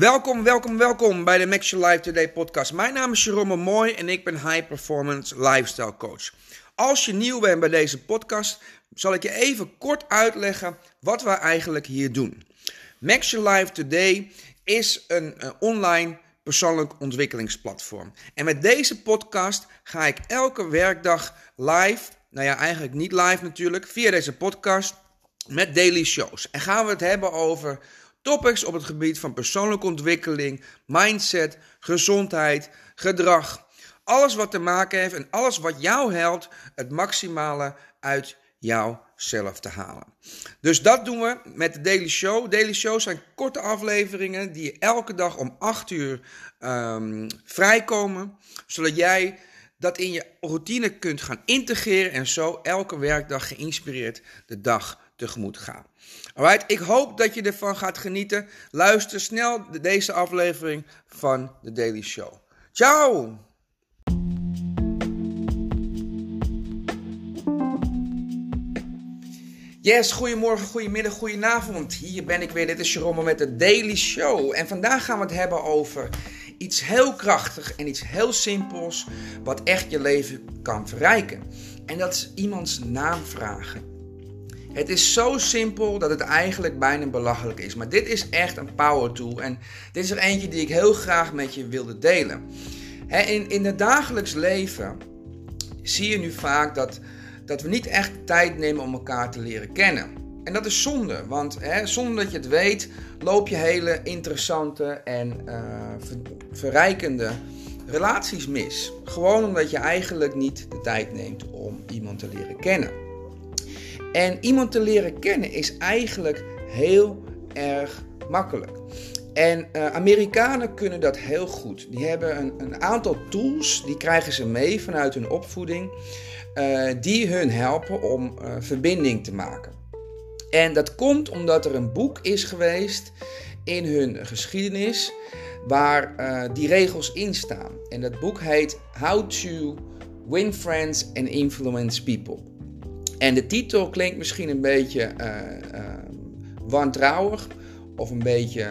Welkom, welkom, welkom bij de Max Your Life Today podcast. Mijn naam is Jerome Mooi en ik ben High Performance Lifestyle Coach. Als je nieuw bent bij deze podcast, zal ik je even kort uitleggen wat we eigenlijk hier doen. Max Your Life Today is een, een online persoonlijk ontwikkelingsplatform. En met deze podcast ga ik elke werkdag live, nou ja, eigenlijk niet live natuurlijk, via deze podcast met daily shows. En gaan we het hebben over topics op het gebied van persoonlijke ontwikkeling, mindset, gezondheid, gedrag. Alles wat te maken heeft en alles wat jou helpt het maximale uit jouzelf te halen. Dus dat doen we met de Daily Show. Daily Shows zijn korte afleveringen die elke dag om 8 uur um, vrijkomen, zodat jij dat in je routine kunt gaan integreren en zo elke werkdag geïnspireerd de dag tegemoet gaan. Alright, ik hoop dat je ervan gaat genieten. Luister snel deze aflevering van de Daily Show. Ciao! Yes, goedemorgen, goedemiddag, goedenavond. Hier ben ik weer. Dit is Jerome met de Daily Show. En vandaag gaan we het hebben over iets heel krachtig en iets heel simpels wat echt je leven kan verrijken. En dat is iemands naam vragen. Het is zo simpel dat het eigenlijk bijna belachelijk is. Maar dit is echt een power tool. En dit is er eentje die ik heel graag met je wilde delen. In, in het dagelijks leven zie je nu vaak dat, dat we niet echt tijd nemen om elkaar te leren kennen. En dat is zonde, want zonder dat je het weet, loop je hele interessante en uh, verrijkende relaties mis. Gewoon omdat je eigenlijk niet de tijd neemt om iemand te leren kennen. En iemand te leren kennen is eigenlijk heel erg makkelijk. En uh, Amerikanen kunnen dat heel goed. Die hebben een, een, aantal tools, die krijgen ze mee vanuit hun opvoeding, uh, die hun helpen om uh, verbinding te maken. En dat komt omdat er een boek is geweest in hun geschiedenis waar die regels in staan. En dat boek heet How to Win Friends and Influence People. En de titel klinkt misschien een beetje uh, wantrouwig of een beetje,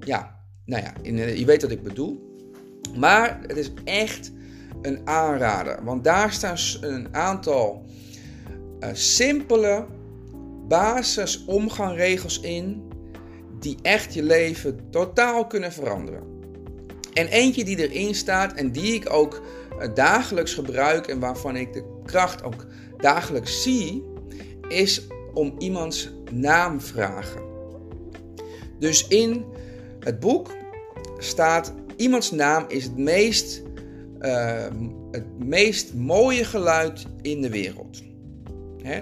ja, nou ja, in, je weet wat ik bedoel. Maar het is echt een aanrader, want daar staan een aantal uh, simpele basisomgangregels in die echt je leven totaal kunnen veranderen. En eentje die erin staat en die ik ook dagelijks gebruik en waarvan ik de kracht ook dagelijks zie, is om iemands naam vragen. Dus in het boek staat: iemands naam is het meest, uh, het meest mooie geluid in de wereld.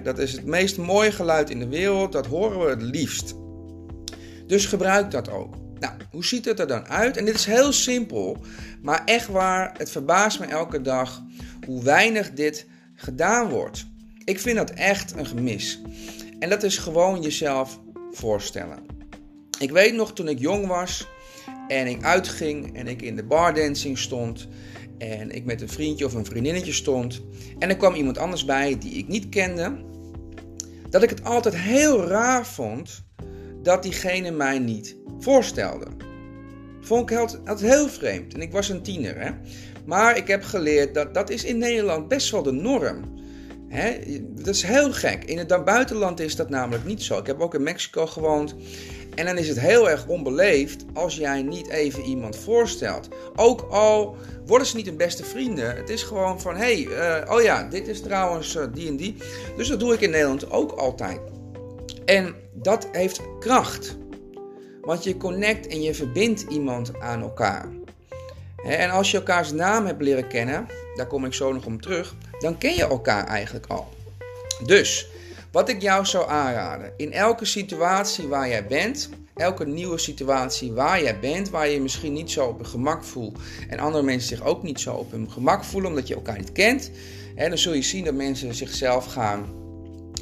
Dat is het meest mooie geluid in de wereld, dat horen we het liefst. Dus gebruik dat ook. Nou, hoe ziet het er dan uit? En dit is heel simpel, maar echt waar, het verbaast me elke dag hoe weinig dit gedaan wordt. Ik vind dat echt een gemis. En dat is gewoon jezelf voorstellen. Ik weet nog toen ik jong was en ik uitging en ik in de bardancing stond en ik met een vriendje of een vriendinnetje stond en er kwam iemand anders bij die ik niet kende, dat ik het altijd heel raar vond dat diegene mij niet voorstelde. Vond ik altijd heel vreemd en ik was een tiener. Hè? Maar ik heb geleerd dat dat is in Nederland best wel de norm. Hè? Dat is heel gek. In het buitenland is dat namelijk niet zo. Ik heb ook in Mexico gewoond. En dan is het heel erg onbeleefd als jij niet even iemand voorstelt. Ook al worden ze niet hun beste vrienden. Het is gewoon van, hé, hey, uh, oh ja, dit is trouwens uh, die en die. Dus dat doe ik in Nederland ook altijd. En dat heeft kracht. Want je connect en je verbindt iemand aan elkaar. En als je elkaars naam hebt leren kennen, daar kom ik zo nog om terug, dan ken je elkaar eigenlijk al. Dus, wat ik jou zou aanraden, in elke situatie waar jij bent, elke nieuwe situatie waar jij bent, waar je je misschien niet zo op je gemak voelt en andere mensen zich ook niet zo op hun gemak voelen omdat je elkaar niet kent, dan zul je zien dat mensen zichzelf gaan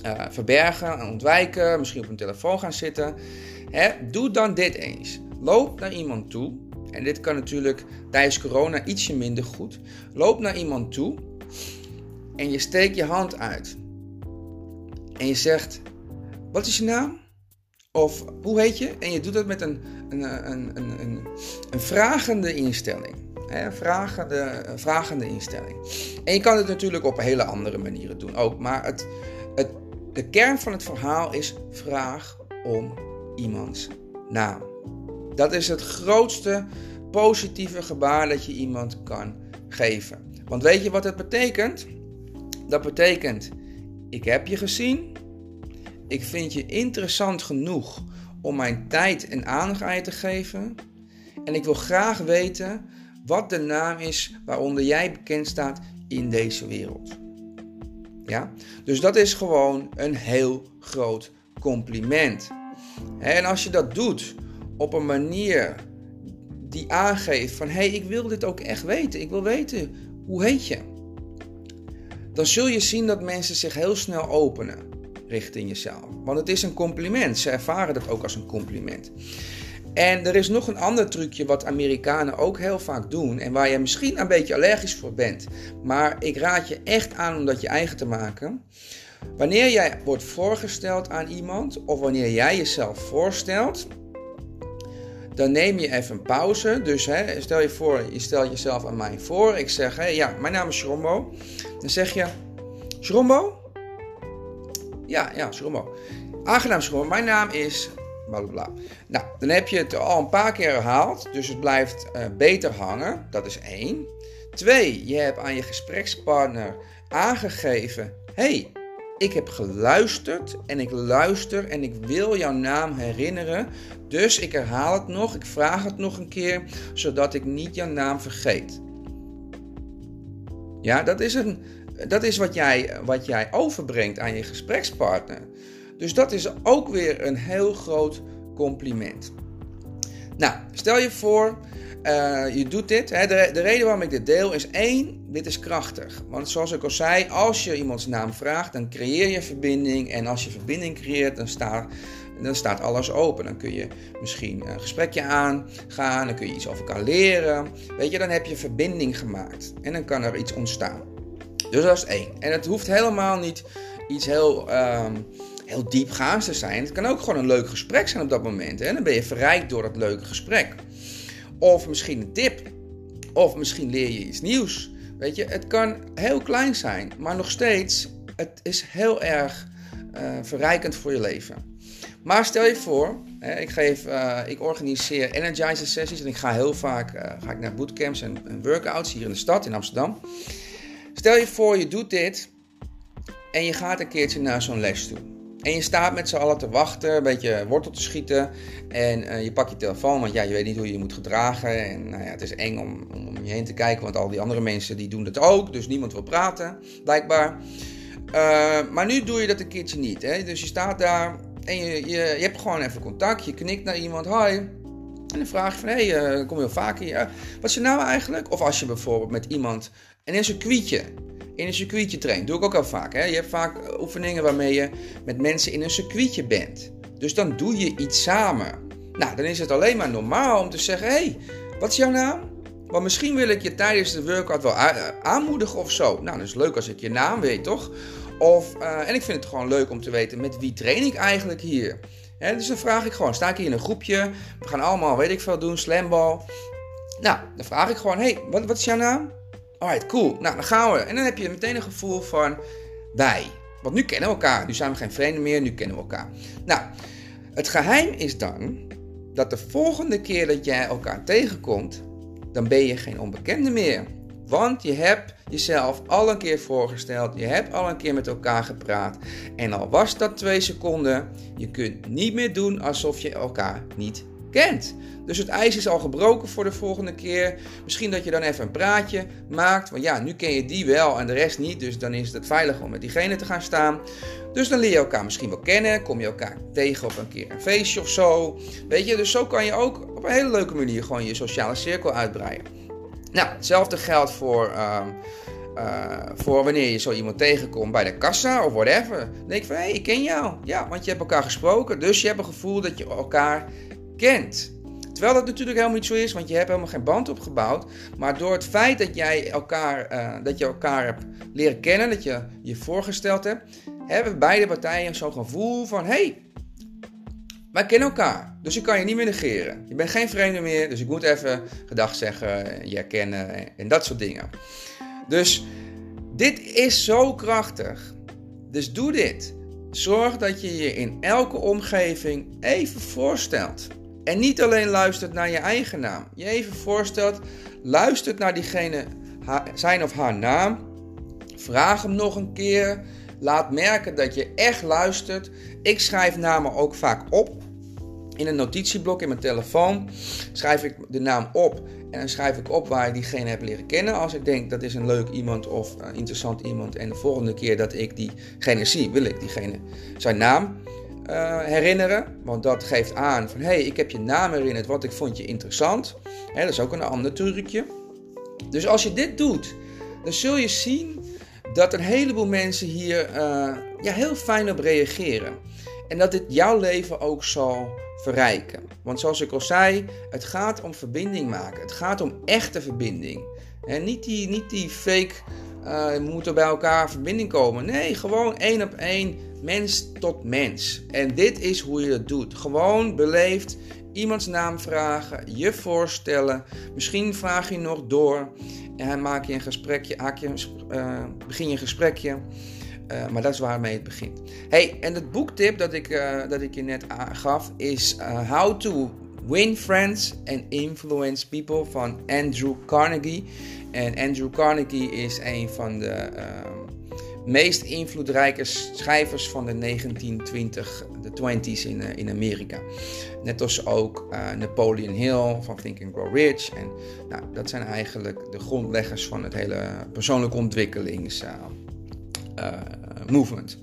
uh, verbergen en ontwijken, misschien op hun telefoon gaan zitten. Hè, doe dan dit eens. Loop naar iemand toe en dit kan natuurlijk tijdens corona ietsje minder goed. Loop naar iemand toe en je steekt je hand uit. En je zegt: Wat is je naam? Of hoe heet je? En je doet het met een, een, een, een, een, vragende instelling. Hè? Vragende, vragende instelling. En je kan het natuurlijk op hele andere manieren doen ook. Maar het, het, de kern van het verhaal is vraag om iemands naam. Dat is het grootste positieve gebaar dat je iemand kan geven. Want weet je wat het betekent? Dat betekent, ik heb je gezien, ik vind je interessant genoeg om mijn tijd en aandacht aan je te geven. En ik wil graag weten wat de naam is waaronder jij bekend staat in deze wereld. Ja? Dus dat is gewoon een heel groot compliment. En als je dat doet op een manier die aangeeft van hé, hey, ik wil dit ook echt weten. Ik wil weten hoe heet je. Dan zul je zien dat mensen zich heel snel openen richting jezelf. Want het is een compliment. Ze ervaren dat ook als een compliment. En er is nog een ander trucje wat Amerikanen ook heel vaak doen en waar je misschien een beetje allergisch voor bent. Maar ik raad je echt aan om dat je eigen te maken. Wanneer jij wordt voorgesteld aan iemand of wanneer jij jezelf voorstelt, dan neem je even een pauze. Dus hè, stel je voor, je stelt jezelf aan mij voor. Ik zeg, hé, ja, mijn naam is Shrombo. Dan zeg je, Shrombo, ja, ja, Schromo. Aangenaam Schromo, mijn naam is bla Nou, dan heb je het al een paar keer herhaald, dus het blijft uh, beter hangen. Dat is één. Twee, je hebt aan je gesprekspartner aangegeven: hey, ik heb geluisterd en ik luister en ik wil jouw naam herinneren. Dus ik herhaal het nog, ik vraag het nog een keer, zodat ik niet jouw naam vergeet. Ja, dat is een, dat is wat jij, wat jij overbrengt aan je gesprekspartner. Dus dat is ook weer een heel groot compliment. Nou, stel je voor, uh, je doet dit. Hè, de, de, reden waarom ik dit deel is één, dit is krachtig. Want zoals ik al zei, als je iemands naam vraagt, dan creëer je verbinding. En als je verbinding creëert, dan staat, dan staat alles open. Dan kun je misschien een gesprekje aangaan, dan kun je iets over elkaar leren. Weet je, dan heb je verbinding gemaakt. En dan kan er iets ontstaan. Dus dat is één. En het hoeft helemaal niet iets heel, um, heel diepgaands te zijn. Het kan ook gewoon een leuk gesprek zijn op dat moment. En dan ben je verrijkt door dat leuke gesprek. Of misschien een tip. Of misschien leer je iets nieuws. Weet je, het kan heel klein zijn, maar nog steeds, het is heel erg uh, verrijkend voor je leven. Maar stel je voor, hè, ik, geef, uh, ik organiseer energizer sessies en ik ga heel vaak uh, ga ik naar bootcamps en workouts hier in de stad in Amsterdam. Stel je voor, je doet dit en je gaat een keertje naar zo'n les toe. En je staat met z'n allen te wachten, een beetje wortel te schieten. En uh, je pakt je telefoon, want ja, je weet niet hoe je je moet gedragen. En nou ja, het is eng om, om, je heen te kijken, want al die andere mensen die doen het ook. Dus niemand wil praten, blijkbaar. Uh, maar nu doe je dat een keertje niet. Hè? Dus je staat daar en je, je, je hebt gewoon even contact. Je knikt naar iemand, hoi. En dan vraag je van, hé, hey, uh, kom je wel vaker hier? Wat is nou eigenlijk? Of als je bijvoorbeeld met iemand en een circuitje. In een circuitje trainen. Doe ik ook al vaak. Hè? Je hebt vaak oefeningen waarmee je met mensen in een circuitje bent. Dus dan doe je iets samen. Nou, dan is het alleen maar normaal om te zeggen: hey, wat is jouw naam? Want misschien wil ik je tijdens de workout wel aanmoedigen of zo. Nou, dat is leuk als ik je naam weet, toch? Of, uh, en ik vind het gewoon leuk om te weten met wie train ik eigenlijk hier. Dus dan vraag ik gewoon, sta ik hier in een groepje, we gaan allemaal, weet ik veel, doen, slambal. Nou, dan vraag ik gewoon, hé, hey, wat, wat is jouw naam? Alright, cool. Nou, dan gaan we. En dan heb je meteen een gevoel van wij. Want nu kennen we elkaar. Nu zijn we geen vreemden meer, nu kennen we elkaar. Nou, het geheim is dan dat de volgende keer dat jij elkaar tegenkomt, dan ben je geen onbekende meer. Want je hebt jezelf al een keer voorgesteld, je hebt al een keer met elkaar gepraat. En al was dat twee seconden, je kunt niet meer doen alsof je elkaar niet kent. Dus het ijs is al gebroken voor de volgende keer. Misschien dat je dan even een praatje maakt. Want ja, nu ken je die wel en de rest niet. Dus dan is het veilig om met diegene te gaan staan. Dus dan leer je elkaar misschien wel kennen. Kom je elkaar tegen op een keer een feestje of zo. Weet je, dus zo kan je ook op een hele leuke manier gewoon je sociale cirkel uitbreiden. Nou, hetzelfde geldt voor. Uh, uh, voor wanneer je zo iemand tegenkomt bij de kassa of whatever. Dan denk je van, hé, hey, ik ken jou. Ja, want je hebt elkaar gesproken. Dus je hebt een gevoel dat je elkaar kent. Terwijl dat natuurlijk helemaal niet zo is, want je hebt helemaal geen band opgebouwd. Maar door het feit dat, jij elkaar, uh, dat je elkaar hebt leren kennen, dat je je voorgesteld hebt, hebben beide partijen zo'n gevoel van: hey, wij kennen elkaar, dus ik kan je niet meer negeren. Je bent geen vreemde meer, dus ik moet even gedag zeggen, je herkennen en dat soort dingen. Dus dit is zo krachtig. Dus doe dit. Zorg dat je je in elke omgeving even voorstelt. En niet alleen luistert naar je eigen naam. Je even voorstelt, luistert naar diegene, zijn of haar naam. Vraag hem nog een keer. Laat merken dat je echt luistert. Ik schrijf namen ook vaak op. In een notitieblok in mijn telefoon schrijf ik de naam op. En dan schrijf ik op waar ik diegene heb leren kennen. Als ik denk dat is een leuk iemand of een interessant iemand. En de volgende keer dat ik diegene zie, wil ik diegene zijn naam uh, herinneren. Want dat geeft aan van hé, hey, ik heb je naam herinnerd, want ik vond je interessant. dat is ook een ander trucje. Dus als je dit doet, dan zul je zien dat een heleboel mensen hier uh, ja, heel fijn op reageren. En dat dit jouw leven ook zal verrijken. Want zoals ik al zei, het gaat om verbinding maken. Het gaat om echte verbinding. En niet die, niet die fake, uh, moeten bij elkaar verbinding komen. Nee, gewoon één op één, mens tot mens. En dit is hoe je dat doet. Gewoon beleefd iemands naam vragen, je voorstellen. Misschien vraag je nog door en maak je een gesprekje, uh, begin je een gesprekje. Uh, maar dat is waarmee het begint. Hey, en het boektip dat ik, dat ik je net gaf is How to Win Friends and Influence People van Andrew Carnegie. En Andrew Carnegie is een van de ehm, meest invloedrijke schrijvers van de 1920, de 20s in, in Amerika. Net als ook Napoleon Hill van Think and Grow Rich. En nou, dat zijn eigenlijk de grondleggers van het hele persoonlijke ontwikkelings uh, movement.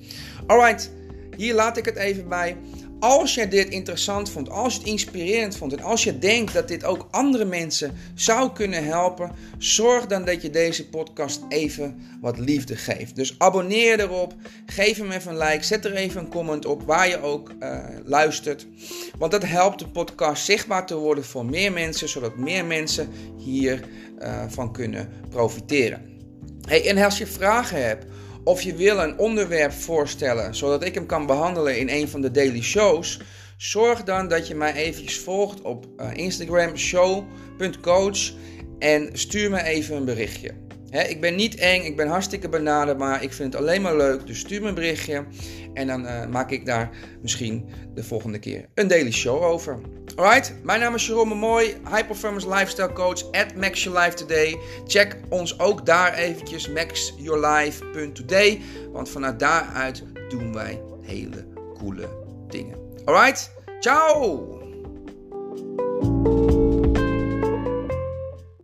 Alright, hier laat ik het even bij. Als je dit interessant vond, als je het inspirerend vond en als je denkt dat dit ook andere mensen zou kunnen helpen, zorg dan dat je deze podcast even wat liefde geeft. Dus abonneer erop, geef hem even een like, zet er even een comment op waar je ook uh, luistert. Want dat helpt de podcast zichtbaar te worden voor meer mensen, zodat meer mensen hiervan uh, van kunnen profiteren. Hey, en als je vragen hebt of je wil een onderwerp voorstellen zodat ik hem kan behandelen in een van de daily shows, zorg dan dat je mij eventjes volgt op uh, Instagram show.coach en stuur me even een berichtje. Ik ben niet eng, ik ben hartstikke benaderd, maar ik vind het alleen maar leuk. Dus stuur me een berichtje en dan uh, maak ik daar misschien de volgende keer een daily show over. Alright, mijn naam is Jerome Mooi, High Performance Lifestyle Coach at Max Your Life Today. Check ons ook daar eventjes, maxyourlife.today, want vanuit daaruit doen wij hele coole dingen. Alright, ciao!